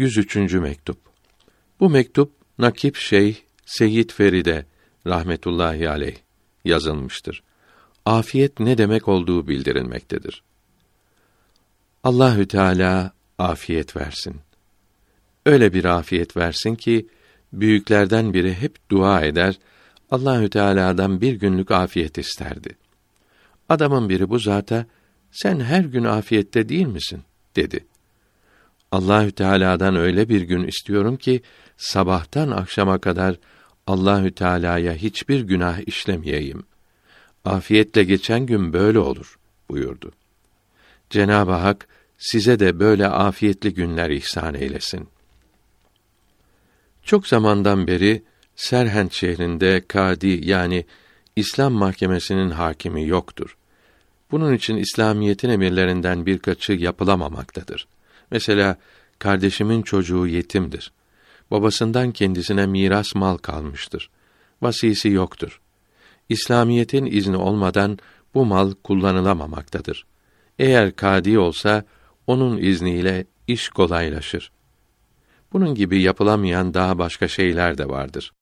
103. mektup. Bu mektup Nakip Şeyh Seyyid Feride rahmetullahi aleyh yazılmıştır. Afiyet ne demek olduğu bildirilmektedir. Allahü Teala afiyet versin. Öyle bir afiyet versin ki büyüklerden biri hep dua eder, Allahü Teala'dan bir günlük afiyet isterdi. Adamın biri bu zata sen her gün afiyette değil misin dedi. Allahü Teala'dan öyle bir gün istiyorum ki sabahtan akşama kadar Allahü Teala'ya hiçbir günah işlemeyeyim. Afiyetle geçen gün böyle olur buyurdu. Cenab-ı Hak size de böyle afiyetli günler ihsan eylesin. Çok zamandan beri Serhent şehrinde kadi yani İslam mahkemesinin hakimi yoktur. Bunun için İslamiyetin emirlerinden birkaçı yapılamamaktadır. Mesela kardeşimin çocuğu yetimdir. Babasından kendisine miras mal kalmıştır. Vasisi yoktur. İslamiyetin izni olmadan bu mal kullanılamamaktadır. Eğer kadi olsa onun izniyle iş kolaylaşır. Bunun gibi yapılamayan daha başka şeyler de vardır.